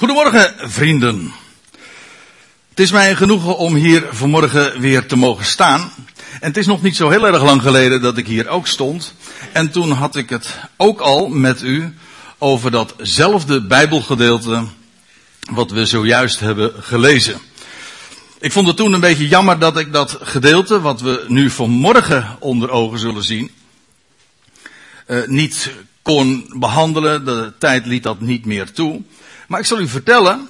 Goedemorgen, vrienden. Het is mij genoegen om hier vanmorgen weer te mogen staan. En het is nog niet zo heel erg lang geleden dat ik hier ook stond. En toen had ik het ook al met u over datzelfde Bijbelgedeelte wat we zojuist hebben gelezen. Ik vond het toen een beetje jammer dat ik dat gedeelte, wat we nu vanmorgen onder ogen zullen zien, uh, niet kon behandelen. De tijd liet dat niet meer toe. Maar ik zal u vertellen,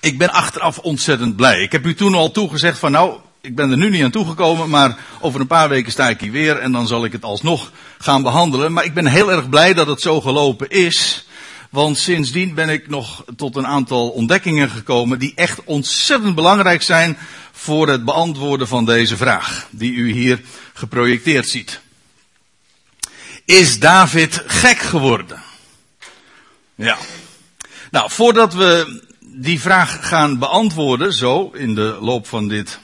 ik ben achteraf ontzettend blij. Ik heb u toen al toegezegd van nou, ik ben er nu niet aan toegekomen, maar over een paar weken sta ik hier weer en dan zal ik het alsnog gaan behandelen. Maar ik ben heel erg blij dat het zo gelopen is. Want sindsdien ben ik nog tot een aantal ontdekkingen gekomen die echt ontzettend belangrijk zijn voor het beantwoorden van deze vraag, die u hier geprojecteerd ziet. Is David gek geworden? Ja. Nou, voordat we die vraag gaan beantwoorden, zo in de loop van dit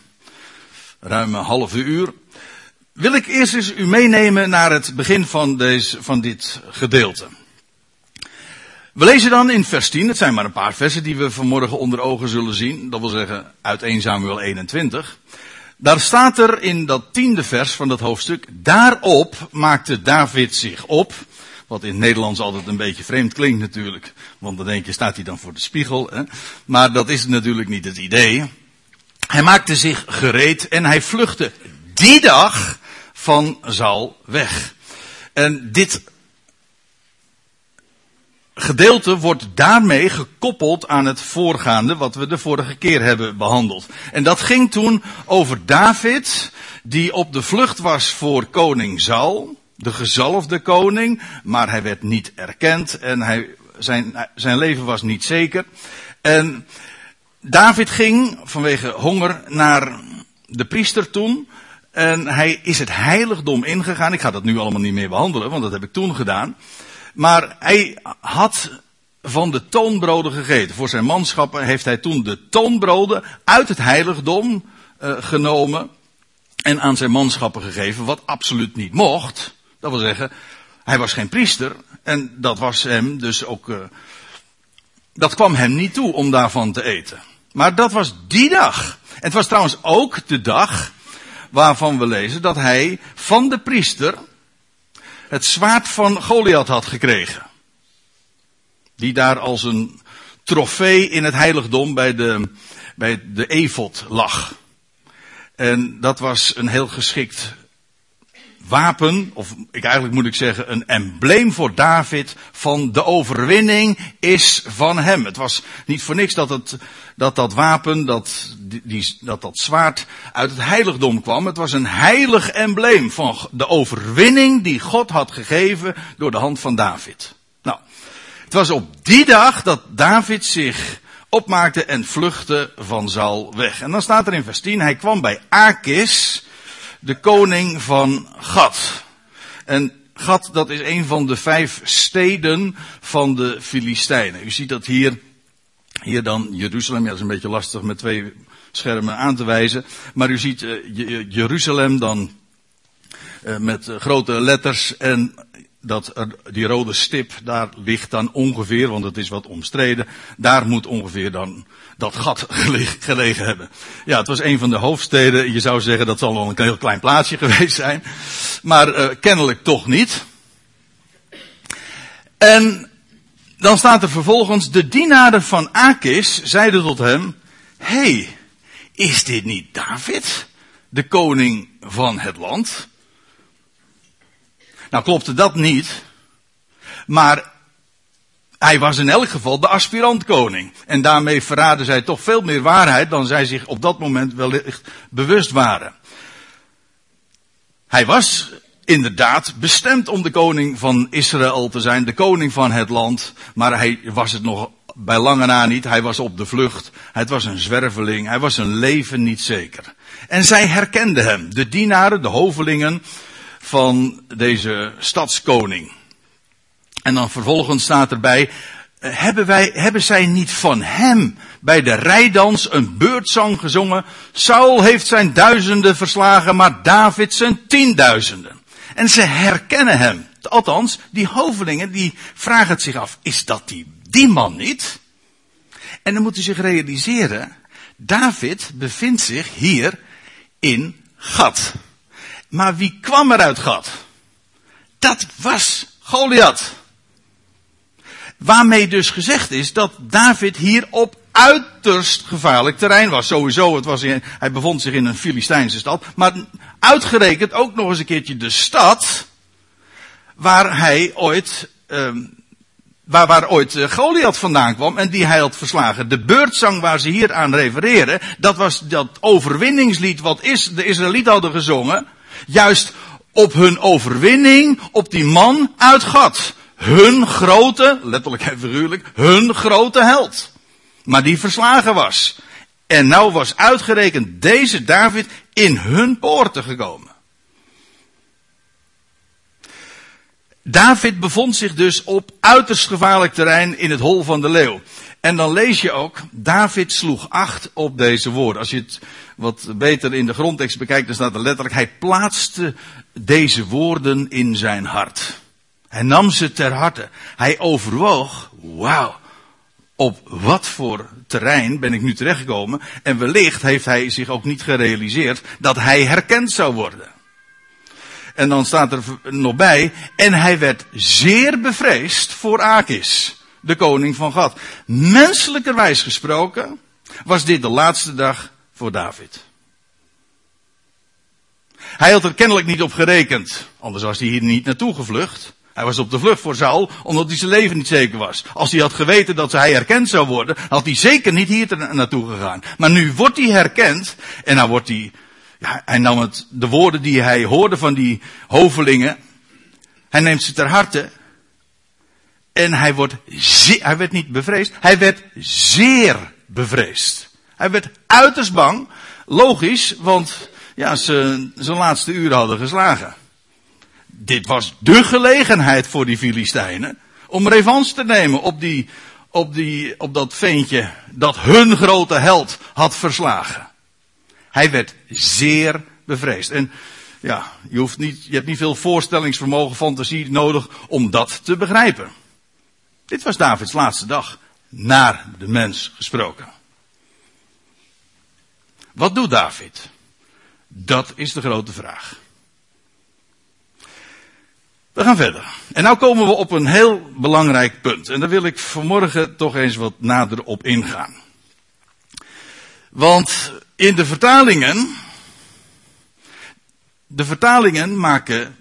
ruime halve uur, wil ik eerst eens u meenemen naar het begin van, deze, van dit gedeelte. We lezen dan in vers 10, het zijn maar een paar versen die we vanmorgen onder ogen zullen zien, dat wil zeggen uit 1 Samuel 21. Daar staat er in dat tiende vers van dat hoofdstuk, daarop maakte David zich op, wat in het Nederlands altijd een beetje vreemd klinkt natuurlijk. Want dan denk je, staat hij dan voor de spiegel? Hè? Maar dat is natuurlijk niet het idee. Hij maakte zich gereed en hij vluchtte die dag van Zal weg. En dit gedeelte wordt daarmee gekoppeld aan het voorgaande wat we de vorige keer hebben behandeld. En dat ging toen over David, die op de vlucht was voor koning Zal de gezalfde koning, maar hij werd niet erkend en hij, zijn, zijn leven was niet zeker. En David ging vanwege honger naar de priester toen. En hij is het heiligdom ingegaan. Ik ga dat nu allemaal niet meer behandelen, want dat heb ik toen gedaan. Maar hij had van de toonbroden gegeten. Voor zijn manschappen heeft hij toen de toonbroden uit het heiligdom uh, genomen. En aan zijn manschappen gegeven, wat absoluut niet mocht. Dat wil zeggen, hij was geen priester en dat was hem dus ook, uh, dat kwam hem niet toe om daarvan te eten. Maar dat was die dag. Het was trouwens ook de dag waarvan we lezen dat hij van de priester het zwaard van Goliath had gekregen. Die daar als een trofee in het heiligdom bij de, bij de lag. En dat was een heel geschikt wapen, of ik eigenlijk moet ik zeggen, een embleem voor David van de overwinning is van hem. Het was niet voor niks dat het, dat, dat wapen, dat, die, dat dat zwaard uit het heiligdom kwam. Het was een heilig embleem van de overwinning die God had gegeven door de hand van David. Nou, het was op die dag dat David zich opmaakte en vluchtte van Zal weg. En dan staat er in vers 10, hij kwam bij Akis, de koning van Gad. En Gad, dat is een van de vijf steden van de Filistijnen. U ziet dat hier, hier dan Jeruzalem, ja dat is een beetje lastig met twee schermen aan te wijzen. Maar u ziet uh, Jeruzalem dan uh, met uh, grote letters en dat er, die rode stip, daar ligt dan ongeveer, want het is wat omstreden, daar moet ongeveer dan dat gat gelegen, hebben. Ja, het was een van de hoofdsteden. Je zou zeggen dat zal wel een heel klein plaatsje geweest zijn. Maar uh, kennelijk toch niet. En dan staat er vervolgens, de dienaren van Akis zeiden tot hem, hey, is dit niet David, de koning van het land? Nou klopte dat niet. Maar hij was in elk geval de aspirant-koning. En daarmee verraden zij toch veel meer waarheid dan zij zich op dat moment wellicht bewust waren. Hij was inderdaad bestemd om de koning van Israël te zijn, de koning van het land, maar hij was het nog bij lange na niet. Hij was op de vlucht. Hij was een zwerveling. Hij was zijn leven niet zeker. En zij herkenden hem, de dienaren, de hovelingen van deze stadskoning. En dan vervolgens staat erbij, hebben wij, hebben zij niet van hem bij de rijdans een beurtzang gezongen? Saul heeft zijn duizenden verslagen, maar David zijn tienduizenden. En ze herkennen hem. Althans, die hovelingen die vragen het zich af, is dat die, die man niet? En dan moet u zich realiseren, David bevindt zich hier in Gat. Maar wie kwam er uit Gat? Dat was Goliath. Waarmee dus gezegd is dat David hier op uiterst gevaarlijk terrein was. Sowieso, het was in, hij bevond zich in een Filistijnse stad. Maar uitgerekend ook nog eens een keertje de stad waar hij ooit, um, waar, waar ooit uh, Goliath vandaan kwam en die hij had verslagen. De beurtzang waar ze hier aan refereren, dat was dat overwinningslied wat is, de Israëlieten hadden gezongen. Juist op hun overwinning op die man uit Gat. Hun grote, letterlijk en figuurlijk, hun grote held. Maar die verslagen was. En nou was uitgerekend deze David in hun poorten gekomen. David bevond zich dus op uiterst gevaarlijk terrein in het hol van de leeuw. En dan lees je ook, David sloeg acht op deze woorden. Als je het wat beter in de grondtekst bekijkt, dan staat er letterlijk, hij plaatste deze woorden in zijn hart. Hij nam ze ter harte. Hij overwoog, wauw, op wat voor terrein ben ik nu terechtgekomen? En wellicht heeft hij zich ook niet gerealiseerd dat hij herkend zou worden. En dan staat er nog bij, en hij werd zeer bevreesd voor Akis, de koning van Gad. Menselijkerwijs gesproken was dit de laatste dag voor David. Hij had er kennelijk niet op gerekend, anders was hij hier niet naartoe gevlucht. Hij was op de vlucht voor Saul, omdat hij zijn leven niet zeker was. Als hij had geweten dat hij herkend zou worden, had hij zeker niet hier naartoe gegaan. Maar nu wordt hij herkend, en dan wordt hij, ja, hij nam het, de woorden die hij hoorde van die hovelingen, hij neemt ze ter harte, en hij wordt hij werd niet bevreesd, hij werd zeer bevreesd. Hij werd uiterst bang, logisch, want ja, ze zijn laatste uren hadden geslagen dit was de gelegenheid voor die Filistijnen om revanche te nemen op, die, op, die, op dat ventje dat hun grote held had verslagen. Hij werd zeer bevreesd. En ja, je, hoeft niet, je hebt niet veel voorstellingsvermogen, fantasie nodig om dat te begrijpen. Dit was Davids laatste dag, naar de mens gesproken. Wat doet David? Dat is de grote vraag. We gaan verder. En nu komen we op een heel belangrijk punt. En daar wil ik vanmorgen toch eens wat nader op ingaan. Want in de vertalingen, de vertalingen maken,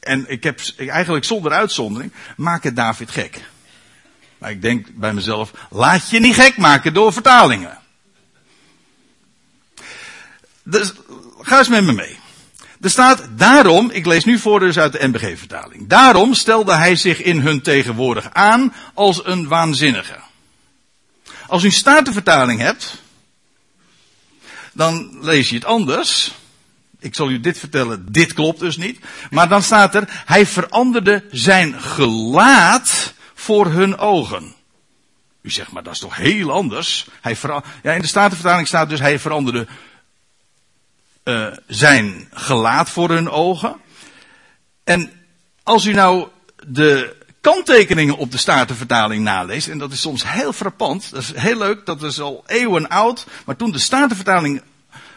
en ik heb eigenlijk zonder uitzondering, maken David gek. Maar ik denk bij mezelf, laat je niet gek maken door vertalingen. Dus ga eens met me mee. Er staat daarom, ik lees nu voor dus uit de NBG-vertaling. Daarom stelde hij zich in hun tegenwoordig aan als een waanzinnige. Als u een statenvertaling hebt, dan lees je het anders. Ik zal u dit vertellen, dit klopt dus niet. Maar dan staat er, hij veranderde zijn gelaat voor hun ogen. U zegt, maar dat is toch heel anders? Hij ja, in de Statenvertaling staat dus, hij veranderde uh, zijn gelaat voor hun ogen. En als u nou de kanttekeningen op de Statenvertaling naleest, en dat is soms heel frappant, dat is heel leuk, dat is al eeuwen oud, maar toen de Statenvertaling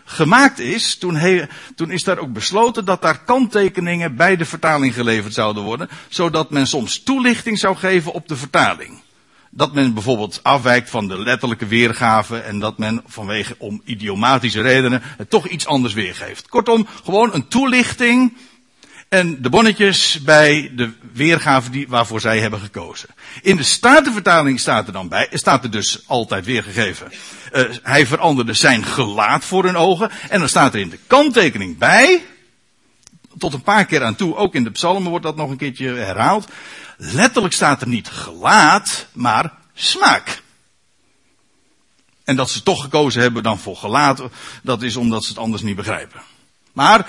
gemaakt is, toen, toen is daar ook besloten dat daar kanttekeningen bij de vertaling geleverd zouden worden, zodat men soms toelichting zou geven op de vertaling. Dat men bijvoorbeeld afwijkt van de letterlijke weergave en dat men vanwege om idiomatische redenen het toch iets anders weergeeft. Kortom, gewoon een toelichting en de bonnetjes bij de weergave die, waarvoor zij hebben gekozen. In de Statenvertaling staat er dan bij, staat er dus altijd weergegeven. Uh, hij veranderde zijn gelaat voor hun ogen en dan staat er in de kanttekening bij, tot een paar keer aan toe, ook in de psalmen wordt dat nog een keertje herhaald. Letterlijk staat er niet gelaat, maar smaak. En dat ze toch gekozen hebben dan voor gelaat, dat is omdat ze het anders niet begrijpen. Maar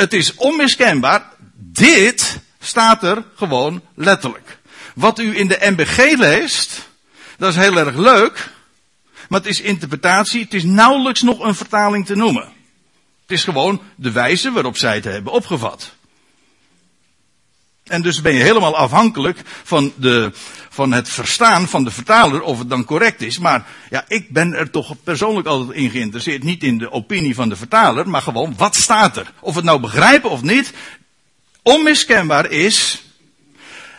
het is onmiskenbaar, dit staat er gewoon letterlijk. Wat u in de MBG leest, dat is heel erg leuk, maar het is interpretatie, het is nauwelijks nog een vertaling te noemen. Het is gewoon de wijze waarop zij het hebben opgevat. En dus ben je helemaal afhankelijk van, de, van het verstaan van de vertaler of het dan correct is. Maar ja, ik ben er toch persoonlijk altijd in geïnteresseerd. Niet in de opinie van de vertaler, maar gewoon wat staat er. Of het nou begrijpen of niet. Onmiskenbaar is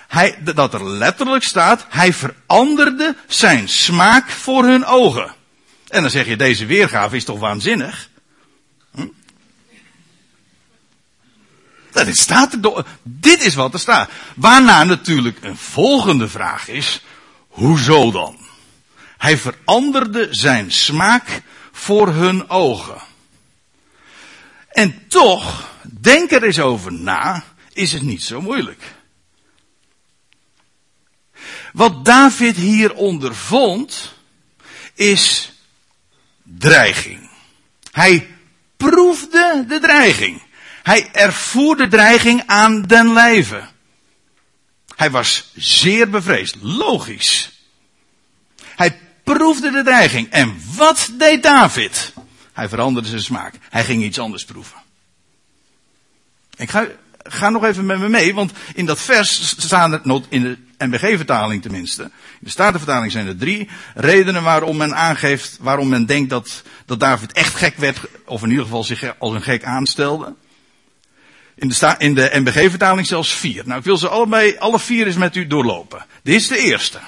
hij, dat er letterlijk staat, hij veranderde zijn smaak voor hun ogen. En dan zeg je, deze weergave is toch waanzinnig? Dat staat er, dit is wat er staat. Waarna natuurlijk een volgende vraag is, hoezo dan? Hij veranderde zijn smaak voor hun ogen. En toch, denk er eens over na, is het niet zo moeilijk. Wat David hier ondervond, is dreiging. Hij proefde de dreiging. Hij ervoer de dreiging aan den lijve. Hij was zeer bevreesd. Logisch. Hij proefde de dreiging. En wat deed David? Hij veranderde zijn smaak. Hij ging iets anders proeven. Ik ga, ga nog even met me mee, want in dat vers staan er, in de NBG-vertaling tenminste, in de Statenvertaling zijn er drie redenen waarom men aangeeft, waarom men denkt dat, dat David echt gek werd, of in ieder geval zich als een gek aanstelde. In de, in de NBG-vertaling zelfs vier. Nou, ik wil ze allebei, alle vier eens met u doorlopen. Dit is de eerste.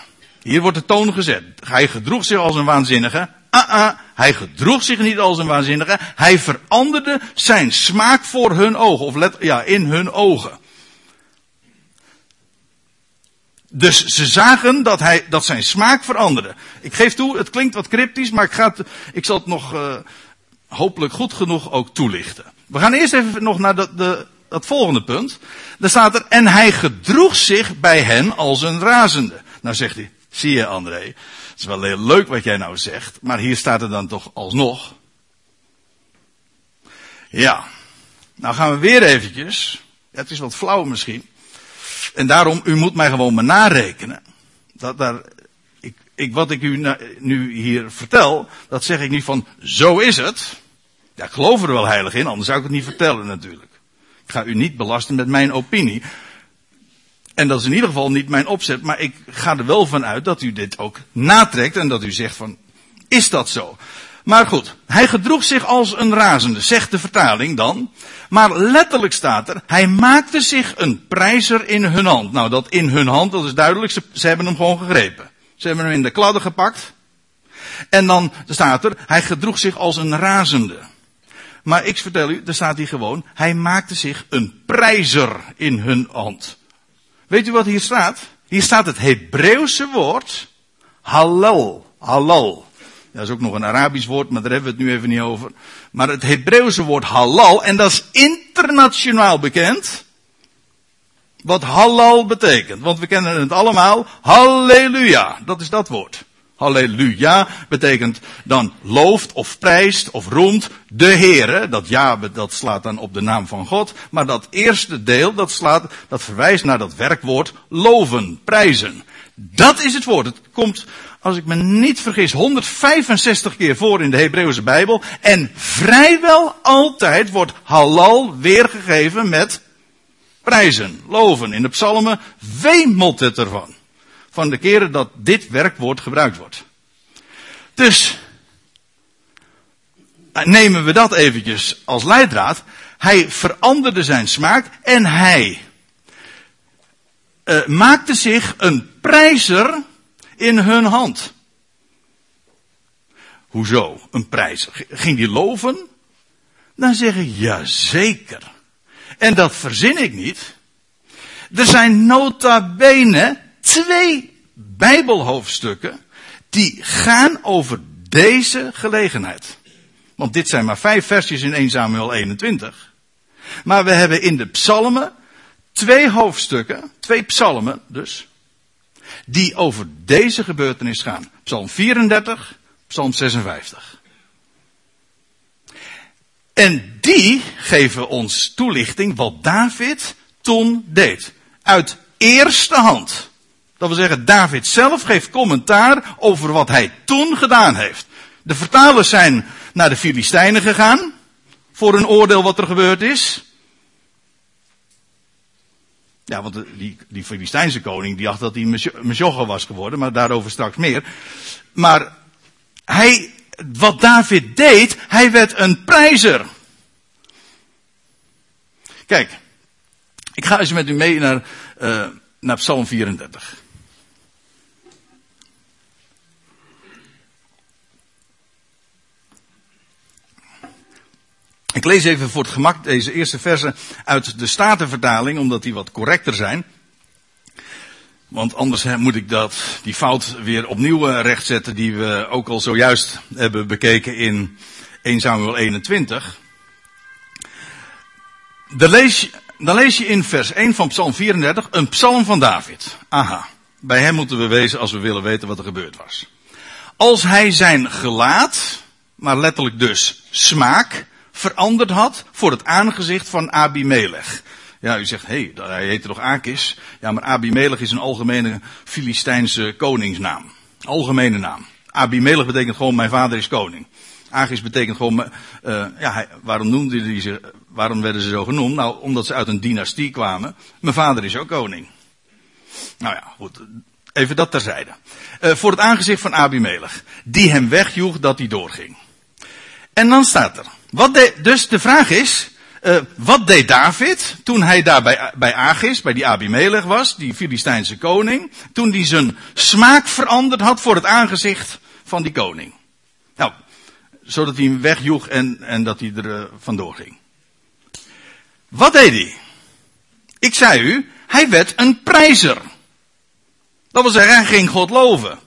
Hier wordt de toon gezet. Hij gedroeg zich als een waanzinnige. Ah, ah, hij gedroeg zich niet als een waanzinnige. Hij veranderde zijn smaak voor hun ogen. Of ja, in hun ogen. Dus ze zagen dat, hij, dat zijn smaak veranderde. Ik geef toe, het klinkt wat cryptisch, maar ik, ga ik zal het nog uh, hopelijk goed genoeg ook toelichten. We gaan eerst even nog naar de, dat volgende punt. Daar staat er, en hij gedroeg zich bij hen als een razende. Nou zegt hij, zie je André, het is wel heel leuk wat jij nou zegt, maar hier staat er dan toch alsnog. Ja, nou gaan we weer eventjes, het is wat flauw misschien, en daarom, u moet mij gewoon maar narekenen. Dat daar, ik, ik, wat ik u nu hier vertel, dat zeg ik niet van, zo is het. Ja, ik geloof er wel heilig in, anders zou ik het niet vertellen natuurlijk. Ik ga u niet belasten met mijn opinie. En dat is in ieder geval niet mijn opzet, maar ik ga er wel van uit dat u dit ook natrekt en dat u zegt van, is dat zo? Maar goed, hij gedroeg zich als een razende, zegt de vertaling dan. Maar letterlijk staat er, hij maakte zich een prijzer in hun hand. Nou, dat in hun hand, dat is duidelijk, ze, ze hebben hem gewoon gegrepen. Ze hebben hem in de kladden gepakt. En dan staat er, hij gedroeg zich als een razende. Maar ik vertel u, er staat hier gewoon, hij maakte zich een prijzer in hun hand. Weet u wat hier staat? Hier staat het Hebreeuwse woord halal. Halal. Dat is ook nog een Arabisch woord, maar daar hebben we het nu even niet over. Maar het Hebreeuwse woord halal, en dat is internationaal bekend. Wat halal betekent. Want we kennen het allemaal. Halleluja. Dat is dat woord. Halleluja betekent dan looft of prijst of roemt de Heere. Dat ja, dat slaat dan op de naam van God. Maar dat eerste deel, dat slaat, dat verwijst naar dat werkwoord loven, prijzen. Dat is het woord. Het komt als ik me niet vergis, 165 keer voor in de Hebreeuwse Bijbel. En vrijwel altijd wordt halal weergegeven met prijzen, loven. In de psalmen wemelt het ervan. Van de keren dat dit werkwoord gebruikt wordt. Dus, nemen we dat eventjes als leidraad. Hij veranderde zijn smaak en hij uh, maakte zich een prijzer in hun hand. Hoezo? Een prijs. Ging die loven? Dan zeggen ja zeker. En dat verzin ik niet. Er zijn nota bene twee bijbelhoofdstukken die gaan over deze gelegenheid. Want dit zijn maar vijf versjes in 1 Samuel 21. Maar we hebben in de psalmen twee hoofdstukken, twee psalmen dus, die over deze gebeurtenis gaan. Psalm 34, Psalm 56. En die geven ons toelichting wat David toen deed. Uit eerste hand. Dat wil zeggen, David zelf geeft commentaar over wat hij toen gedaan heeft. De vertalers zijn naar de Filistijnen gegaan. Voor een oordeel wat er gebeurd is. Ja, want die, die Filistijnse koning, die dacht dat hij Mesjogge was geworden, maar daarover straks meer. Maar hij, wat David deed, hij werd een prijzer. Kijk, ik ga eens met u mee naar, eh, naar Psalm 34. Ik lees even voor het gemak deze eerste versen uit de Statenvertaling, omdat die wat correcter zijn. Want anders moet ik dat, die fout weer opnieuw eh, rechtzetten die we ook al zojuist hebben bekeken in 1 Samuel 21. Dan lees, dan lees je in vers 1 van Psalm 34 een psalm van David. Aha, bij hem moeten we wezen als we willen weten wat er gebeurd was. Als hij zijn gelaat, maar letterlijk dus smaak, veranderd had voor het aangezicht van Abimelech. Ja, u zegt, hé, hey, hij heette toch Akis? Ja, maar Abimelech is een algemene Filistijnse koningsnaam. Algemene naam. Abimelech betekent gewoon, mijn vader is koning. Agis betekent gewoon, eh, ja, waarom noemden die ze, waarom werden ze zo genoemd? Nou, omdat ze uit een dynastie kwamen. Mijn vader is ook koning. Nou ja, goed. Even dat terzijde. Eh, voor het aangezicht van Abimelech. Die hem wegjoeg dat hij doorging. En dan staat er. Wat de, dus de vraag is. eh, wat deed David toen hij daar bij, bij Agis, bij die Abimelech was, die Filistijnse koning, toen hij zijn smaak veranderd had voor het aangezicht van die koning? Nou, zodat hij hem wegjoeg en, en dat hij er eh, vandoor ging. Wat deed hij? Ik zei u, hij werd een prijzer. Dat wil zeggen, hij ging God loven.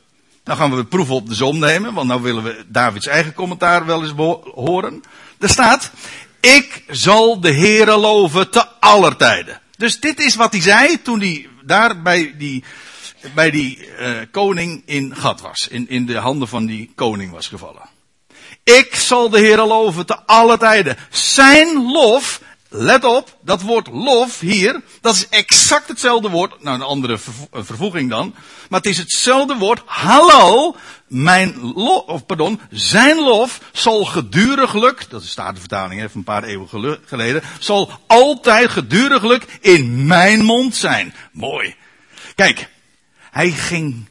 Nou gaan we het proeven op de zon nemen, want nou willen we Davids eigen commentaar wel eens horen. Er staat, ik zal de Heere loven te aller tijden. Dus dit is wat hij zei toen hij daar bij die, bij die eh, koning in gat was. In, in de handen van die koning was gevallen. Ik zal de Heere loven te alle tijden. Zijn lof, let op, dat woord lof hier, dat is exact hetzelfde woord, nou een andere vervo- vervoeging dan, maar het is hetzelfde woord, halal, mijn lof, of pardon, zijn lof zal geduriglijk, dat is de vertaling even een paar eeuwen geleden, zal altijd geduriglijk in mijn mond zijn. Mooi. Kijk, hij ging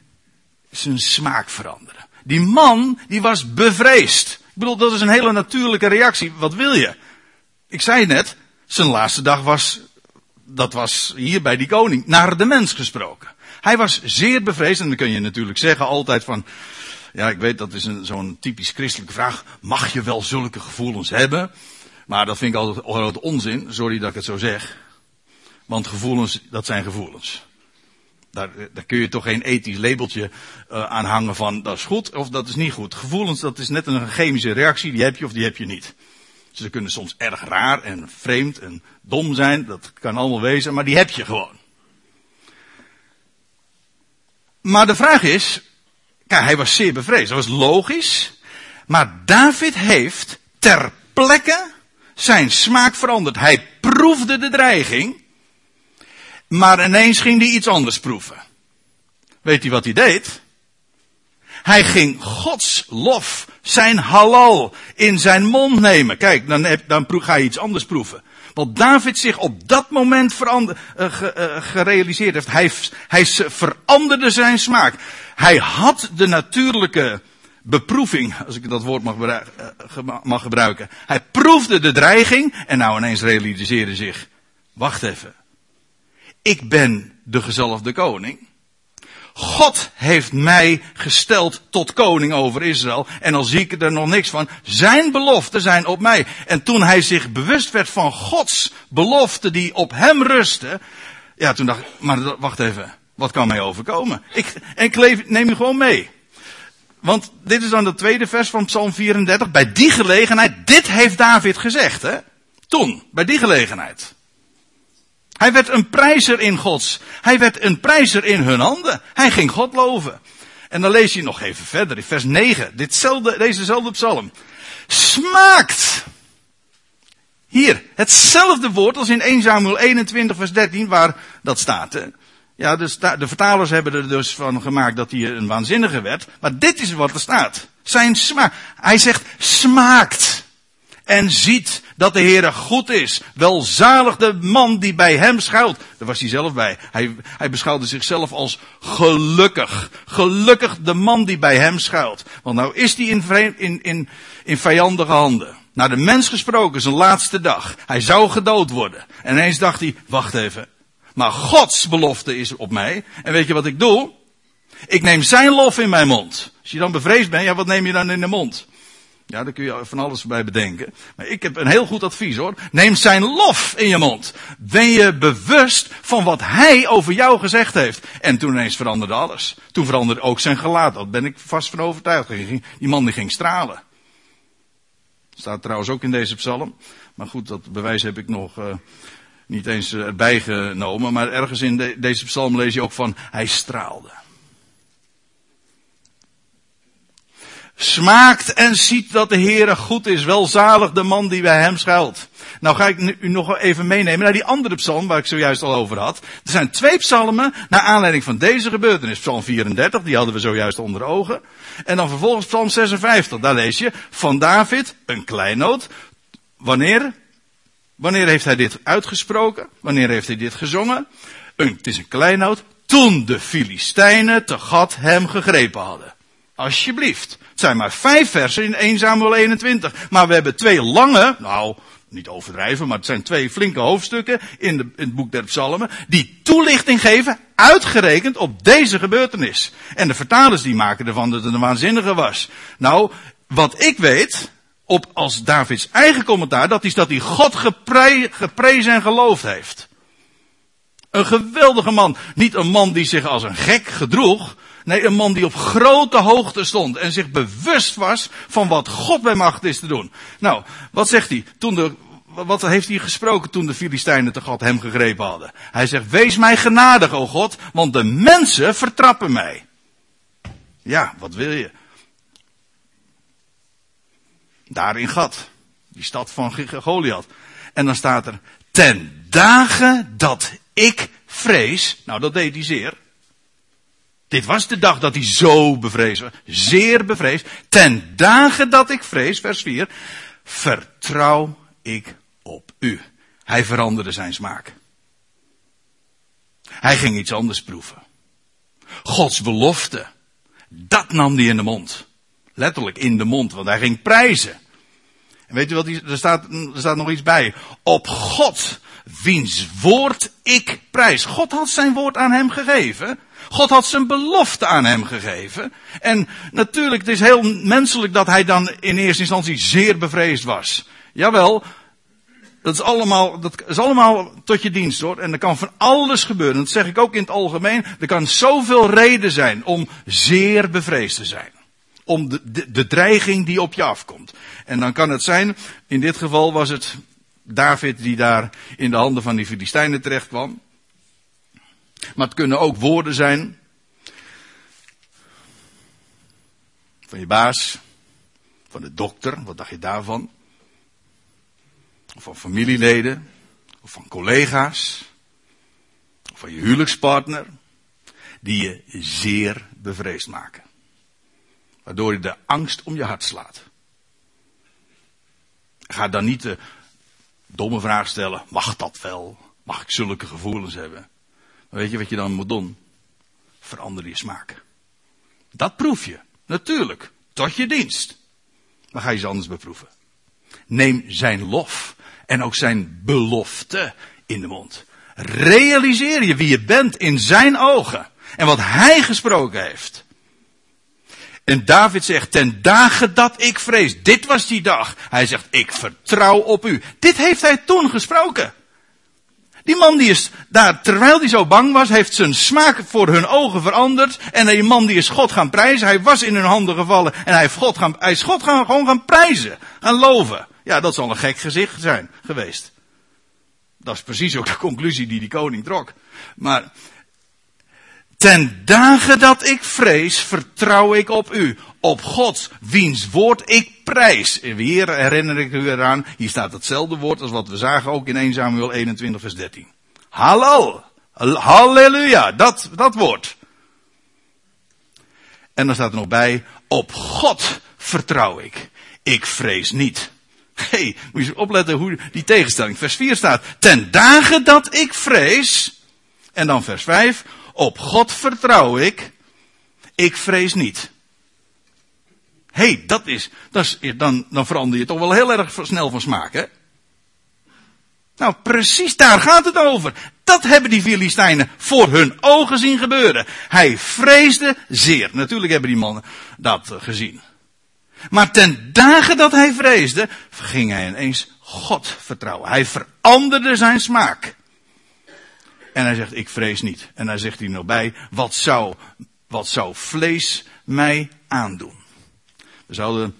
zijn smaak veranderen. Die man, die was bevreesd. Ik bedoel, dat is een hele natuurlijke reactie. Wat wil je? Ik zei net, zijn laatste dag was, dat was hier bij die koning, naar de mens gesproken. Hij was zeer bevreesd en dan kun je natuurlijk zeggen altijd van, ja ik weet dat is zo'n typisch christelijke vraag, mag je wel zulke gevoelens hebben? Maar dat vind ik altijd grote onzin, sorry dat ik het zo zeg. Want gevoelens, dat zijn gevoelens. Daar, daar kun je toch geen ethisch labeltje uh, aan hangen van dat is goed of dat is niet goed. Gevoelens, dat is net een chemische reactie, die heb je of die heb je niet. Ze kunnen soms erg raar en vreemd en dom zijn, dat kan allemaal wezen, maar die heb je gewoon. Maar de vraag is, kijk, hij was zeer bevreesd, dat was logisch, maar David heeft ter plekke zijn smaak veranderd. Hij proefde de dreiging, maar ineens ging hij iets anders proeven. Weet u wat hij deed? Hij ging Gods lof, zijn halal, in zijn mond nemen. Kijk, dan, heb, dan ga je iets anders proeven. Wat David zich op dat moment verander, ge, uh, gerealiseerd heeft. Hij, veranderde zijn smaak. Hij had de natuurlijke beproeving, als ik dat woord mag, uh, mag gebruiken. Hij proefde de dreiging en nou ineens realiseerde zich. Wacht even. Ik ben de gezalfde koning. God heeft mij gesteld tot koning over Israël. En al zie ik er nog niks van. Zijn beloften zijn op mij. En toen hij zich bewust werd van Gods beloften die op hem rusten. Ja, toen dacht ik, maar wacht even. Wat kan mij overkomen? Ik, en ik neem u gewoon mee. Want dit is dan het tweede vers van Psalm 34. Bij die gelegenheid, dit heeft David gezegd, hè? Toen, bij die gelegenheid. Hij werd een prijzer in Gods. Hij werd een prijzer in hun handen. Hij ging God loven. En dan lees je nog even verder in vers 9. Ditzelfde, dezezelfde psalm. Smaakt. Hier, hetzelfde woord als in 1 Samuel 21 vers 13 waar dat staat. Ja, de, de vertalers hebben er dus van gemaakt dat hij een waanzinnige werd. Maar dit is wat er staat. Zijn smaak. Hij zegt smaakt. En ziet dat de Heere goed is. Welzalig de man die bij hem schuilt. Daar was hij zelf bij. Hij, hij beschouwde zichzelf als gelukkig. Gelukkig de man die bij hem schuilt. Want nou is hij in, in, in, in vijandige handen. Naar de mens gesproken, zijn laatste dag. Hij zou gedood worden. En ineens dacht hij, wacht even. Maar Gods belofte is op mij. En weet je wat ik doe? Ik neem zijn lof in mijn mond. Als je dan bevreesd bent, ja, wat neem je dan in de mond? Ja, daar kun je van alles bij bedenken. Maar ik heb een heel goed advies hoor. Neem zijn lof in je mond. Ben je bewust van wat hij over jou gezegd heeft. En toen ineens veranderde alles. Toen veranderde ook zijn gelaat. Daar ben ik vast van overtuigd. Die man die ging stralen. Staat trouwens ook in deze psalm. Maar goed, dat bewijs heb ik nog uh, niet eens erbij genomen. Maar ergens in de, deze psalm lees je ook van, hij straalde. Smaakt en ziet dat de Heere goed is. Welzalig de man die bij hem schuilt. Nou ga ik u nog even meenemen naar die andere psalm waar ik zojuist al over had. Er zijn twee psalmen naar aanleiding van deze gebeurtenis. Psalm 34, die hadden we zojuist onder ogen. En dan vervolgens psalm 56. Daar lees je van David, een kleinoot. Wanneer? Wanneer heeft hij dit uitgesproken? Wanneer heeft hij dit gezongen? Een, het is een kleinoot. Toen de Filistijnen te God hem gegrepen hadden. Alsjeblieft. Het zijn maar vijf versen in 1 Samuel 21. Maar we hebben twee lange, nou, niet overdrijven, maar het zijn twee flinke hoofdstukken in, de, in het boek der psalmen, die toelichting geven, uitgerekend op deze gebeurtenis. En de vertalers die maken ervan dat het een waanzinnige was. Nou, wat ik weet, op als Davids eigen commentaar, dat is dat hij God geprezen en geloofd heeft. Een geweldige man. Niet een man die zich als een gek gedroeg, Nee, een man die op grote hoogte stond en zich bewust was van wat God bij macht is te doen. Nou, wat zegt hij? Toen de, wat heeft hij gesproken toen de Filistijnen te God hem gegrepen hadden? Hij zegt, wees mij genadig, o God, want de mensen vertrappen mij. Ja, wat wil je? Daar in Gat, die stad van Goliath. En dan staat er, ten dagen dat ik vrees, nou dat deed hij zeer. Dit was de dag dat hij zo bevreesd was. Zeer bevreesd. Ten dagen dat ik vrees, vers 4. Vertrouw ik op u. Hij veranderde zijn smaak. Hij ging iets anders proeven. Gods belofte. Dat nam hij in de mond. Letterlijk in de mond, want hij ging prijzen. En weet u wat, er staat, er staat nog iets bij. Op God, wiens woord ik prijs. God had zijn woord aan hem gegeven. God had zijn belofte aan hem gegeven. En natuurlijk, het is heel menselijk dat hij dan in eerste instantie zeer bevreesd was. Jawel, dat is allemaal, dat allemaal tot je dienst hoor. En er kan van alles gebeuren. Dat zeg ik ook in het algemeen. Er kan zoveel reden zijn om zeer bevreesd te zijn. Om de, de, de dreiging die op je afkomt. En dan kan het zijn, in dit geval was het David die daar in de handen van die Filistijnen terecht kwam. Maar het kunnen ook woorden zijn. Van je baas. Van de dokter. Wat dacht je daarvan? Of van familieleden. Of van collega's. Of van je huwelijkspartner. Die je zeer bevreesd maken. Waardoor je de angst om je hart slaat. Ga dan niet de domme vraag stellen. Mag dat wel? Mag ik zulke gevoelens hebben? Weet je wat je dan moet doen? Verander je smaak. Dat proef je. Natuurlijk. Tot je dienst. Maar ga je ze anders beproeven. Neem zijn lof en ook zijn belofte in de mond. Realiseer je wie je bent in zijn ogen. En wat hij gesproken heeft. En David zegt, ten dagen dat ik vrees. Dit was die dag. Hij zegt, ik vertrouw op u. Dit heeft hij toen gesproken. Die man die is daar, terwijl hij zo bang was, heeft zijn smaak voor hun ogen veranderd. En die man die is God gaan prijzen. Hij was in hun handen gevallen en hij, gaan, hij is God gaan, gewoon gaan prijzen. Gaan loven. Ja, dat zal een gek gezicht zijn geweest. Dat is precies ook de conclusie die die koning trok. Maar Ten dagen dat ik vrees, vertrouw ik op u. Op God, wiens woord ik prijs. Hier herinner ik u eraan, hier staat hetzelfde woord als wat we zagen ook in 1 Samuel 21 vers 13. Halal. Halleluja, dat, dat woord. En dan staat er nog bij, op God vertrouw ik. Ik vrees niet. Hé, hey, moet je opletten hoe die tegenstelling. Vers 4 staat, ten dagen dat ik vrees. En dan vers 5, op God vertrouw ik. Ik vrees niet. Hey, dat is, dat is dan, dan verander je toch wel heel erg snel van smaak, hè? Nou, precies daar gaat het over. Dat hebben die Filistijnen voor hun ogen zien gebeuren. Hij vreesde zeer. Natuurlijk hebben die mannen dat eh, gezien. Maar ten dagen dat hij vreesde, ging hij ineens God vertrouwen. Hij veranderde zijn smaak. En hij zegt, ik vrees niet. En hij zegt hij nog bij, wat zou, wat zou vlees mij aandoen? We zouden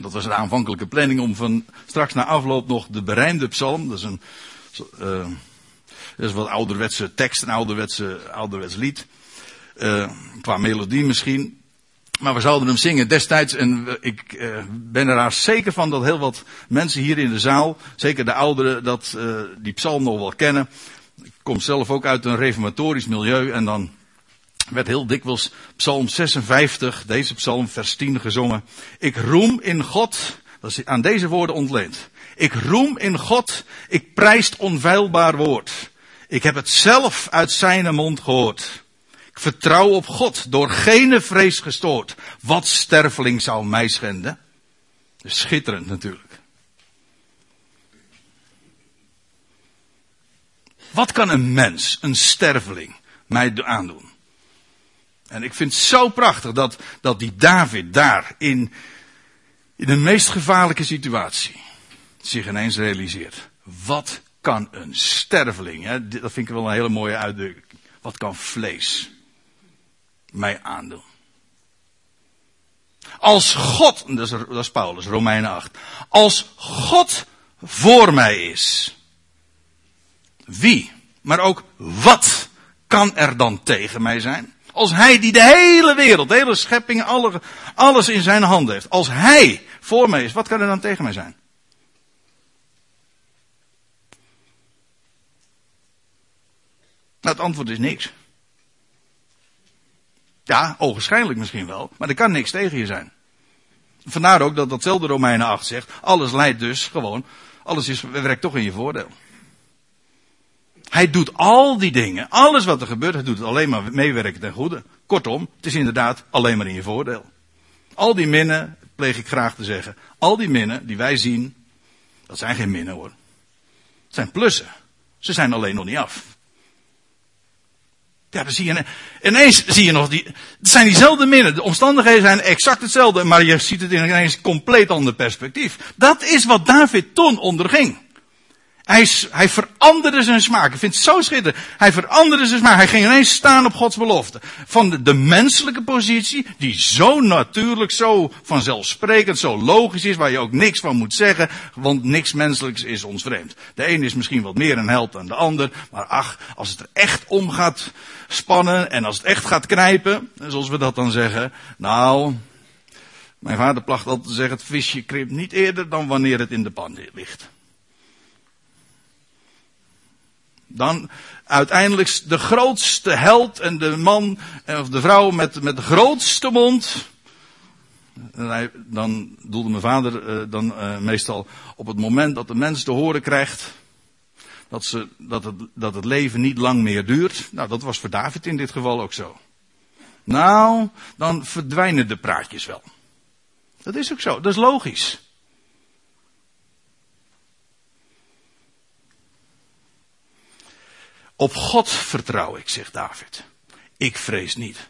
dat was de aanvankelijke planning om van straks na afloop nog de berijmde psalm. Dat is een, uh, dat is wat ouderwetse tekst, een ouderwetse, ouderwets lied. Uh, qua melodie misschien. Maar we zouden hem zingen destijds. En ik uh, ben er zeker van dat heel wat mensen hier in de zaal, zeker de ouderen, dat die psalm nog wel kennen. Ik kom zelf ook uit een reformatorisch milieu en dan werd heel dikwijls Psalm 56, deze psalm, vers 10 gezongen. Ik roem in God, dat is aan deze woorden ontleend. Ik roem in God, ik prijst onveilbaar woord. Ik heb het zelf uit zijn mond gehoord. Ik vertrouw op God, door geen vrees gestoord. Wat sterveling zou mij schenden? Schitterend natuurlijk. Wat kan een mens, een sterveling, mij aandoen? En ik vind het zo prachtig dat, dat die David daar in, in de meest gevaarlijke situatie zich ineens realiseert. Wat kan een sterveling, hè? dat vind ik wel een hele mooie uitdrukking. Wat kan vlees mij aandoen? Als God, dat is, dat is Paulus, Romeinen 8. Als God voor mij is. Wie, maar ook wat kan er dan tegen mij zijn? Als hij die de hele wereld, de hele schepping, alle, alles in zijn hand heeft. Als hij voor mij is, wat kan er dan tegen mij zijn? Nou, het antwoord is niks. Ja, ogenschijnlijk misschien wel, maar er kan niks tegen je zijn. Vandaar ook dat datzelfde Romeinen 8 zegt, alles leidt dus gewoon, alles is, werkt toch in je voordeel. Hij doet al die dingen, alles wat er gebeurt, hij doet het alleen maar meewerken ten goede. Kortom, het is inderdaad alleen maar in je voordeel. Al die minnen, pleeg ik graag te zeggen, al die minnen die wij zien, dat zijn geen minnen hoor. Het zijn plussen. Ze zijn alleen nog niet af. Ja, dan zie je, ineens zie je nog die, het zijn diezelfde minnen. De omstandigheden zijn exact hetzelfde, maar je ziet het in ineens compleet ander perspectief. Dat is wat David toen onderging. Hij, hij veranderde zijn smaak. Ik vind het zo schitterend. Hij veranderde zijn smaak. Hij ging ineens staan op Gods belofte. Van de, menselijke positie, die zo natuurlijk, zo vanzelfsprekend, zo logisch is, waar je ook niks van moet zeggen, want niks menselijks is ons vreemd. De een is misschien wat meer een held dan de ander, maar ach, als het er echt om gaat spannen en als het echt gaat knijpen, zoals we dat dan zeggen, nou, mijn vader placht altijd te zeggen, het visje krimpt niet eerder dan wanneer het in de pan ligt. Dan uiteindelijk de grootste held en de man of de vrouw met, met de grootste mond. Dan doelde mijn vader uh, dan uh, meestal op het moment dat de mens te horen krijgt dat, ze, dat, het, dat het leven niet lang meer duurt. Nou, dat was voor David in dit geval ook zo. Nou, dan verdwijnen de praatjes wel. Dat is ook zo, dat is logisch. Op God vertrouw ik, zegt David. Ik vrees niet.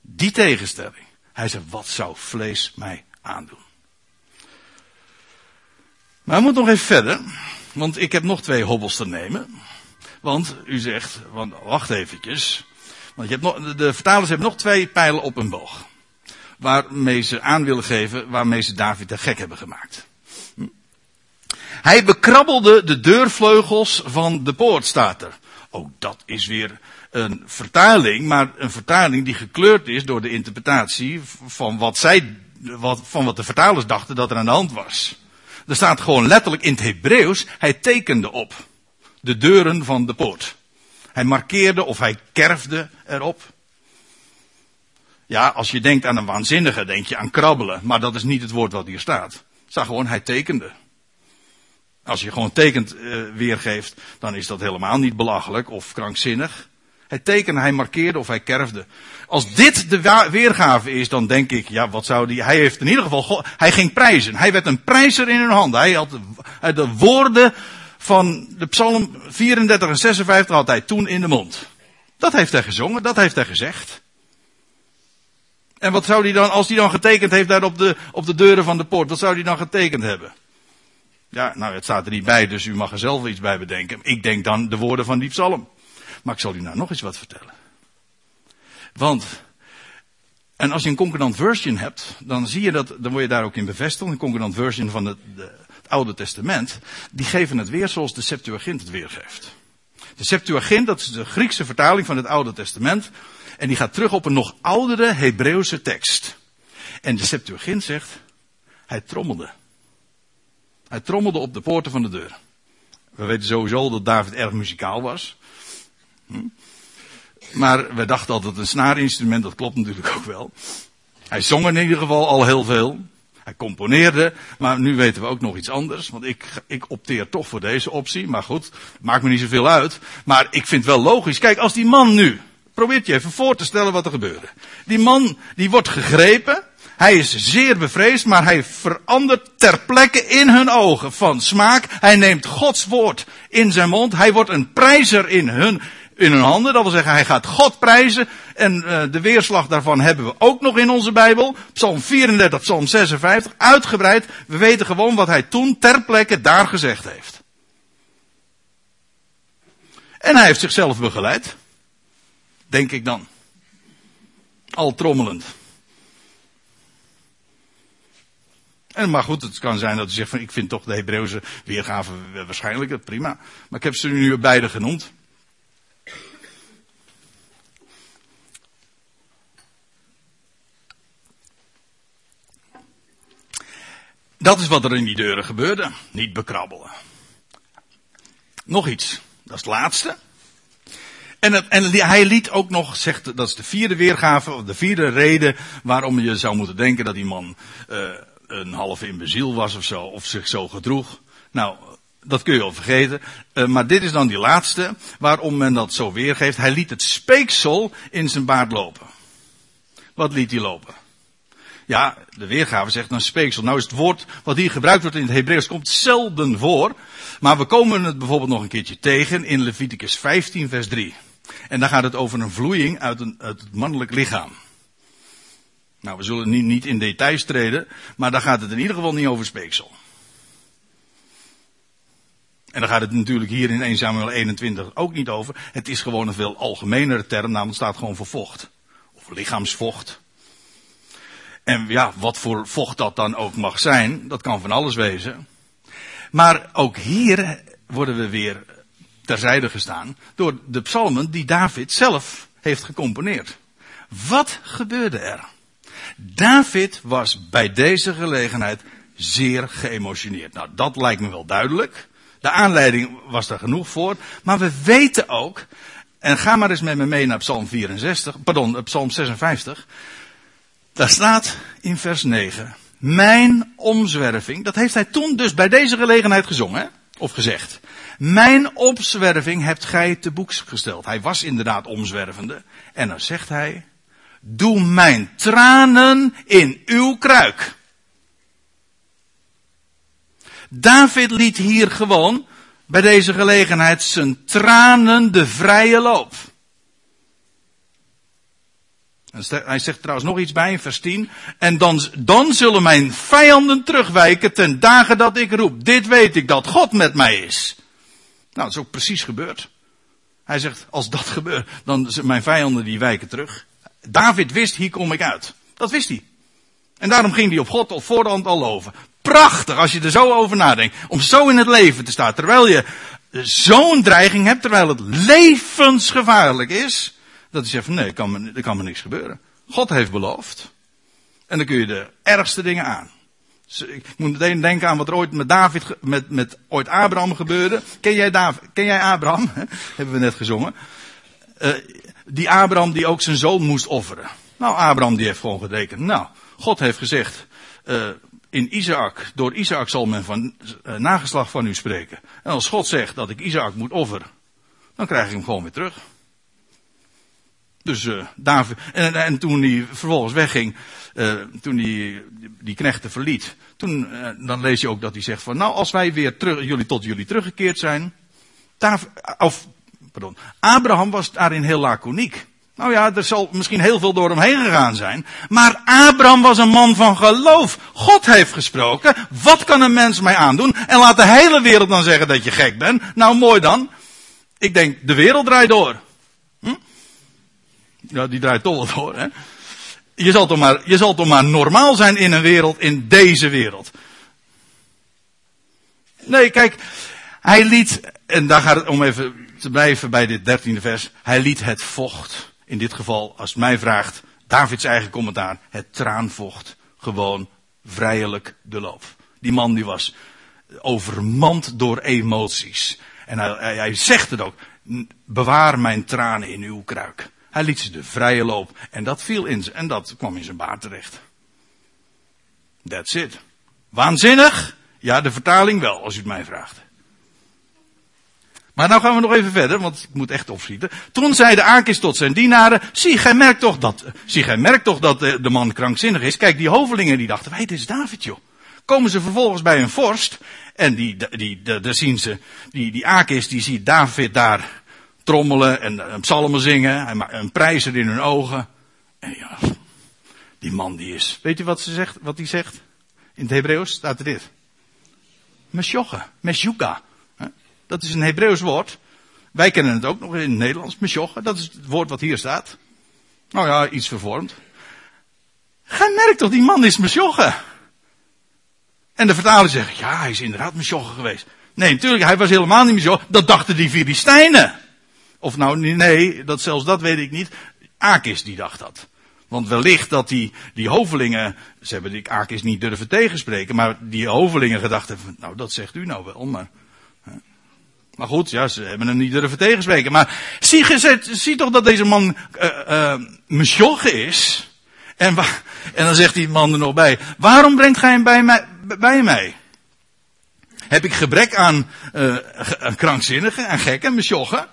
Die tegenstelling. Hij zegt, wat zou vlees mij aandoen? Maar we moeten nog even verder. Want ik heb nog twee hobbels te nemen. Want u zegt, wacht eventjes. Want je hebt nog, de vertalers hebben nog twee pijlen op een boog. Waarmee ze aan willen geven, waarmee ze David de gek hebben gemaakt. Hij bekrabbelde de deurvleugels van de poort, staat er. Ook dat is weer een vertaling, maar een vertaling die gekleurd is door de interpretatie van wat zij, wat, van wat de vertalers dachten dat er aan de hand was. Er staat gewoon letterlijk in het Hebreeuws, hij tekende op de deuren van de poort. Hij markeerde of hij kerfde erop. Ja, als je denkt aan een waanzinnige, denk je aan krabbelen, maar dat is niet het woord wat hier staat. Zag gewoon, hij tekende. Als je gewoon tekent uh, weergeeft, dan is dat helemaal niet belachelijk of krankzinnig. Hij tekende, hij markeerde of hij kerfde. Als dit de weergave is, dan denk ik, ja, wat zou die, hij heeft in ieder geval, hij ging prijzen. Hij werd een prijzer in hun handen. Hij had de, de woorden van de psalm 34 en 56 had hij toen in de mond. Dat heeft hij gezongen, dat heeft hij gezegd. En wat zou hij dan, als hij dan getekend heeft daar op de, op de deuren van de poort, wat zou hij dan getekend hebben? Ja, nou, het staat er niet bij, dus u mag er zelf iets bij bedenken. Ik denk dan de woorden van die psalm. Maar ik zal u nou nog eens wat vertellen. Want, en als je een concordant version hebt, dan zie je dat, dan word je daar ook in bevestigd. Een concordant version van het, de, het Oude Testament, die geven het weer zoals de Septuagint het weergeeft. De Septuagint, dat is de Griekse vertaling van het Oude Testament. En die gaat terug op een nog oudere Hebreeuwse tekst. En de Septuagint zegt, hij trommelde. Hij trommelde op de poorten van de deur. We weten sowieso dat David erg muzikaal was. Hm? Maar we dachten altijd een snaarinstrument, dat klopt natuurlijk ook wel. Hij zong in ieder geval al heel veel. Hij componeerde, maar nu weten we ook nog iets anders. Want ik, ik opteer toch voor deze optie. Maar goed, maakt me niet zoveel uit. Maar ik vind wel logisch. Kijk, als die man nu, probeert je even voor te stellen wat er gebeurde. Die man, die wordt gegrepen. Hij is zeer bevreesd, maar hij verandert ter plekke in hun ogen van smaak. Hij neemt Gods woord in zijn mond. Hij wordt een prijzer in hun, in hun handen. Dat wil zeggen, hij gaat God prijzen. En uh, de weerslag daarvan hebben we ook nog in onze Bijbel. Psalm 34, Psalm 56, uitgebreid. We weten gewoon wat hij toen ter plekke daar gezegd heeft. En hij heeft zichzelf begeleid. Denk ik dan. Al trommelend. En maar goed, het kan zijn dat u zegt van ik vind toch de Hebreeuwse weergave waarschijnlijk prima. Maar ik heb ze nu beide genoemd. Dat is wat er in die deuren gebeurde. Niet bekrabbelen. Nog iets. Dat is het laatste. En, en hij liet ook nog, zegt, dat is de vierde weergave, of de vierde reden waarom je zou moeten denken dat die man uh, een halve imbeziel was of zo, of zich zo gedroeg. Nou, dat kun je al vergeten. Uh, maar dit is dan die laatste, waarom men dat zo weergeeft. Hij liet het speeksel in zijn baard lopen. Wat liet hij lopen? Ja, de weergave zegt een speeksel. Nou is het woord wat hier gebruikt wordt in het Hebreeuws komt zelden voor. Maar we komen het bijvoorbeeld nog een keertje tegen in Leviticus 15 vers 3. En dan gaat het over een vloeiing uit, een, uit het mannelijk lichaam. Nou, we zullen niet, niet in details treden, maar daar gaat het in ieder geval niet over speeksel. En dan gaat het natuurlijk hier in 1 Samuel 21 ook niet over. Het is gewoon een veel algemenere term, namelijk staat gewoon voor vocht. Of lichaamsvocht. En ja, wat voor vocht dat dan ook mag zijn, dat kan van alles wezen. Maar ook hier worden we weer terzijde gestaan door de psalmen die David zelf heeft gecomponeerd. Wat gebeurde er? David was bij deze gelegenheid zeer geëmotioneerd. Nou, dat lijkt me wel duidelijk. De aanleiding was er genoeg voor. Maar we weten ook, en ga maar eens met me mee naar Psalm 64, pardon, Psalm 56. Daar staat in vers 9, mijn omzwerving, dat heeft hij toen dus bij deze gelegenheid gezongen, of gezegd. Mijn omzwerving hebt gij te boeks gesteld. Hij was inderdaad omzwervende. En dan zegt hij, doe mijn tranen in uw kruik. David liet hier gewoon bij deze gelegenheid zijn tranen de vrije loop. Hij zegt trouwens nog iets bij in vers 10. En dan, dan zullen mijn vijanden terugwijken ten dagen dat ik roep. Dit weet ik dat God met mij is. Nou, dat is ook precies gebeurd. Hij zegt, als dat gebeurt, dan zijn mijn vijanden die wijken terug. David wist, hier kom ik uit. Dat wist hij. En daarom ging hij op God op voorhand al loven. Prachtig, als je er zo over nadenkt. Om zo in het leven te staan. Terwijl je zo'n dreiging hebt, terwijl het levensgevaarlijk is. Dat zegt van nee, kan me, er kan me niks gebeuren. God heeft beloofd. En dan kun je de ergste dingen aan. Ik moet meteen denken aan wat er ooit met David, met, met ooit Abraham gebeurde. Ken jij, David, ken jij Abraham? Hebben we net gezongen. Uh, die Abraham die ook zijn zoon moest offeren. Nou, Abraham die heeft gewoon gerekend. Nou, God heeft gezegd, uh, in Isaac, door Isaac zal men van uh, nageslag van u spreken. En als God zegt dat ik Isaac moet offeren, dan krijg ik hem gewoon weer terug. Dus uh, David, en, en, toen hij vervolgens wegging, toen hij die knechten verliet, toen, dan lees je ook dat hij zegt van, nou als wij weer terug, jullie tot jullie teruggekeerd zijn, David, of, pardon, Abraham was daarin heel laconiek. Nou ja, er zal misschien heel veel door hem heen gegaan zijn. Maar Abraham was een man van geloof. God heeft gesproken. Wat kan een mens mij aandoen? En laat de hele wereld dan zeggen dat je gek bent. Nou, mooi dan. Ik denk, de wereld draait door. Hm? Ja, die draait toch wel door, hè. Je zal, toch maar, je zal toch maar normaal zijn in een wereld, in deze wereld. Nee, kijk, hij liet, en daar gaat het om even te blijven bij dit dertiende vers, hij liet het vocht in dit geval, als het mij vraagt, Davids eigen commentaar, het traanvocht gewoon vrijelijk de loop. Die man die was overmand door emoties. En hij, hij, zegt het ook, bewaar mijn tranen in uw kruik. Hij liet ze de vrije loop. En dat viel in en dat kwam in zijn baard terecht. That's it. Waanzinnig? Ja, de vertaling wel, als u het mij vraagt. Maar nou gaan we nog even verder, want ik moet echt opschieten. Toen zei de Akis tot zijn dienaren, zie, gij merkt toch dat, zie, gij merkt toch dat de, de man krankzinnig is. Kijk, die hovelingen die dachten, weet, dit is David joh. Komen ze vervolgens bij een vorst, en die, die, daar zien ze, die, die Akis, die ziet David daar trommelen en, en psalmen zingen, en, en prijzen in hun ogen. En ja, die man die is, weet u wat ze zegt, wat hij zegt? In het Hebreeuws staat er dit. Mesjoche, mesjuka. Dat is een Hebreeuws woord. Wij kennen het ook nog in het Nederlands, mesjoche. Dat is het woord wat hier staat. Nou ja, iets vervormd. Gij merkt toch, die man is mesjoche. En de vertaler zegt, ja, hij is inderdaad mesjoche geweest. Nee, natuurlijk, hij was helemaal niet mesjoche. Dat dachten die Filistijnen. Of nou, nee, dat, zelfs dat weet ik niet. Akis die dacht dat. Want wellicht dat die, die hovelingen, ze hebben die Akis niet durven tegenspreken, maar die hovelingen gedacht hebben, nou dat zegt u nou wel, maar maar goed, ja, ze hebben hem niet durven tegenspreken. Maar zie, zie toch dat deze man uh, uh, is. En, en dan zegt die man er nog bij. Waarom brengt gij hem bij mij? Bij mij? Heb ik gebrek aan, uh, krankzinnigen, aan gekken, mesjoggen?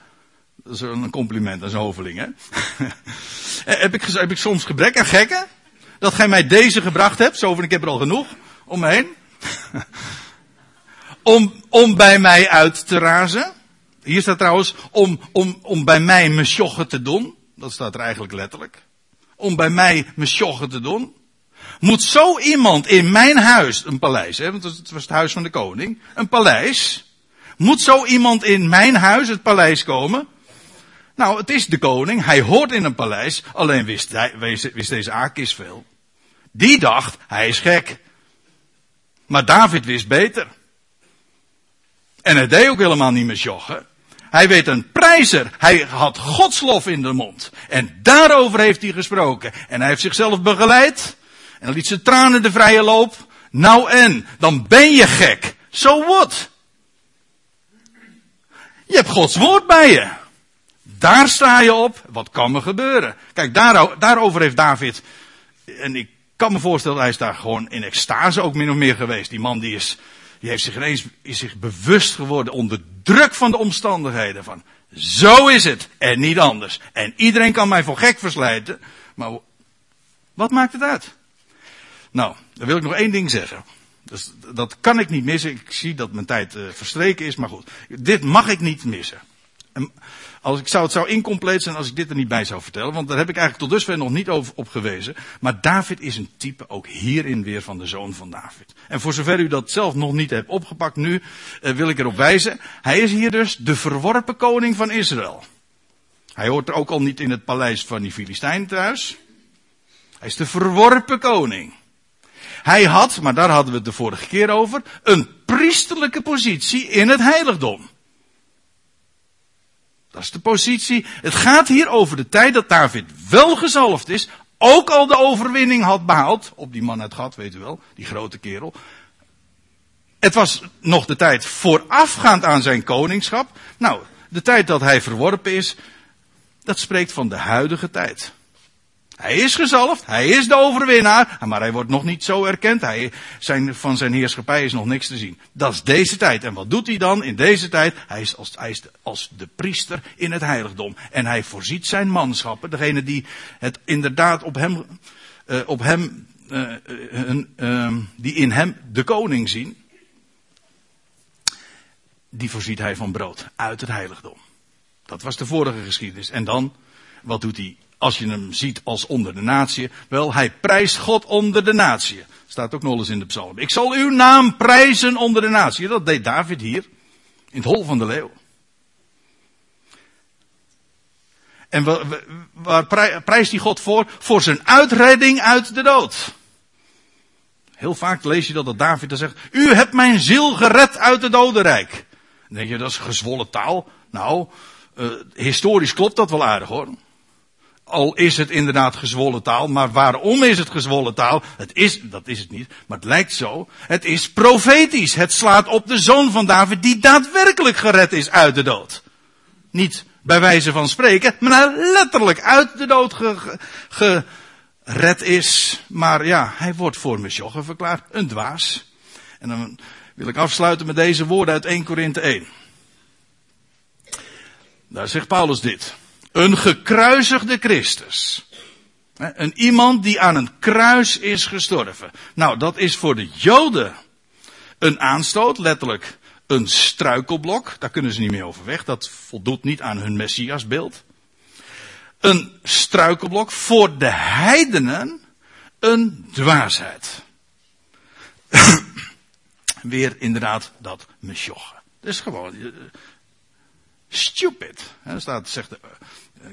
Dat is een compliment aan zijn hoveling, hè? heb, ik, heb ik soms gebrek aan gekken? Dat gij mij deze gebracht hebt, zo van ik heb er al genoeg om heen. om, om bij mij uit te razen. Hier staat trouwens, om, om, om bij mij mesjoggen te doen. Dat staat er eigenlijk letterlijk. Om bij mij mesjoggen te doen. Moet zo iemand in mijn huis, een paleis, hè, want het was het huis van de koning, een paleis. Moet zo iemand in mijn huis, het paleis, komen? Nou, het is de koning, hij hoort in een paleis, alleen wist, hij, wist, wist deze Akis veel. Die dacht, hij is gek. Maar David wist beter. En hij deed ook helemaal niet met joggen. Hij weet een prijzer. Hij had godslof in de mond. En daarover heeft hij gesproken. En hij heeft zichzelf begeleid. En liet zijn tranen de vrije loop. Nou en, dan ben je gek. So what? Je hebt Gods woord bij je. Daar sta je op. Wat kan er gebeuren? Kijk, daarover heeft David. En ik kan me voorstellen, hij is daar gewoon in extase ook min of meer geweest. Die man die is die heeft zich ineens is zich bewust geworden onder druk van de omstandigheden van zo is het en niet anders. En iedereen kan mij voor gek verslijten, maar wat maakt het uit? Nou, dan wil ik nog één ding zeggen. Dus dat kan ik niet missen. Ik zie dat mijn tijd uh, verstreken is, maar goed. Dit mag ik niet missen. Als ik zou, het zou incompleet zijn als ik dit er niet bij zou vertellen, want daar heb ik eigenlijk tot dusver nog niet over op gewezen. Maar David is een type ook hierin weer van de zoon van David. En voor zover u dat zelf nog niet hebt opgepakt nu, eh, wil ik erop wijzen. Hij is hier dus de verworpen koning van Israël. Hij hoort er ook al niet in het paleis van die Filistijn thuis. Hij is de verworpen koning. Hij had, maar daar hadden we het de vorige keer over, een priesterlijke positie in het heiligdom. Dat is de positie. Het gaat hier over de tijd dat David wel gezalfd is. Ook al de overwinning had behaald. Op die man uit Gat, weet u wel. Die grote kerel. Het was nog de tijd voorafgaand aan zijn koningschap. Nou, de tijd dat hij verworpen is. Dat spreekt van de huidige tijd. Hij is gezalfd, hij is de overwinnaar, maar hij wordt nog niet zo erkend. Hij, zijn, van zijn heerschappij is nog niks te zien. Dat is deze tijd. En wat doet hij dan in deze tijd? Hij is als, hij is als de priester in het heiligdom. En hij voorziet zijn manschappen, degene die het inderdaad op hem, uh, op hem uh, uh, die in hem de koning zien. Die voorziet hij van brood uit het heiligdom. Dat was de vorige geschiedenis. En dan, wat doet hij als je hem ziet als onder de natie? Wel, hij prijst God onder de natie. Staat ook nog eens in de psalm. Ik zal uw naam prijzen onder de natie. Dat deed David hier. In het hol van de leeuw. En waar prijst hij God voor? Voor zijn uitredding uit de dood. Heel vaak lees je dat dat David dan zegt: U hebt mijn ziel gered uit het dodenrijk. Dan denk je, dat is gezwollen taal. Nou, uh, historisch klopt dat wel aardig hoor. Al is het inderdaad gezwollen taal, maar waarom is het gezwollen taal? Het is, dat is het niet, maar het lijkt zo. Het is profetisch. Het slaat op de zoon van David die daadwerkelijk gered is uit de dood. Niet bij wijze van spreken, maar letterlijk uit de dood gered is. Maar ja, hij wordt voor Mesjoggen verklaard een dwaas. En dan wil ik afsluiten met deze woorden uit 1 Korinthe 1. Daar zegt Paulus dit. Een gekruisigde Christus. Een iemand die aan een kruis is gestorven. Nou, dat is voor de Joden een aanstoot, letterlijk een struikelblok. Daar kunnen ze niet meer over weg. Dat voldoet niet aan hun Messiasbeeld. Een struikelblok voor de heidenen een dwaasheid. Weer inderdaad dat mesjogge. Dat is gewoon eh, stupid. Dat staat, zegt de,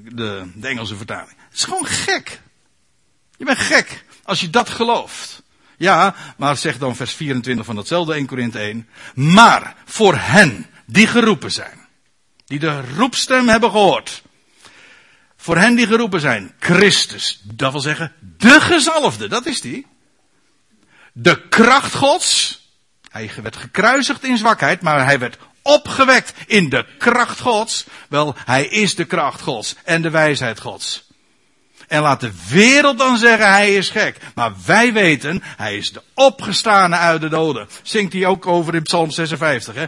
de, de Engelse vertaling. Het is gewoon gek. Je bent gek als je dat gelooft. Ja, maar zegt dan vers 24 van datzelfde 1 Korinthe 1. Maar voor hen die geroepen zijn. Die de roepstem hebben gehoord. Voor hen die geroepen zijn. Christus. Dat wil zeggen, de gezalfde. Dat is die. De kracht gods. Hij werd gekruisigd in zwakheid, maar hij werd opgewekt in de kracht gods. Wel, hij is de kracht gods en de wijsheid gods. En laat de wereld dan zeggen hij is gek. Maar wij weten, hij is de opgestane uit de doden. Zingt hij ook over in Psalm 56. Hè?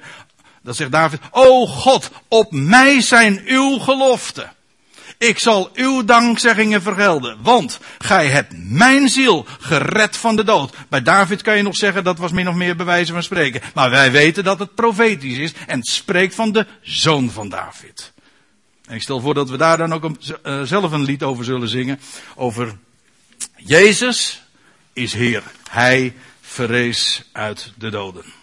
Dat zegt David, O God, op mij zijn uw geloften. Ik zal uw dankzeggingen vergelden, want gij hebt mijn ziel gered van de dood. Bij David kan je nog zeggen, dat was min of meer bewijzen van spreken. Maar wij weten dat het profetisch is en spreekt van de zoon van David. En ik stel voor dat we daar dan ook uh, zelf een lied over zullen zingen. Over Jezus is Heer. Hij verrees uit de doden.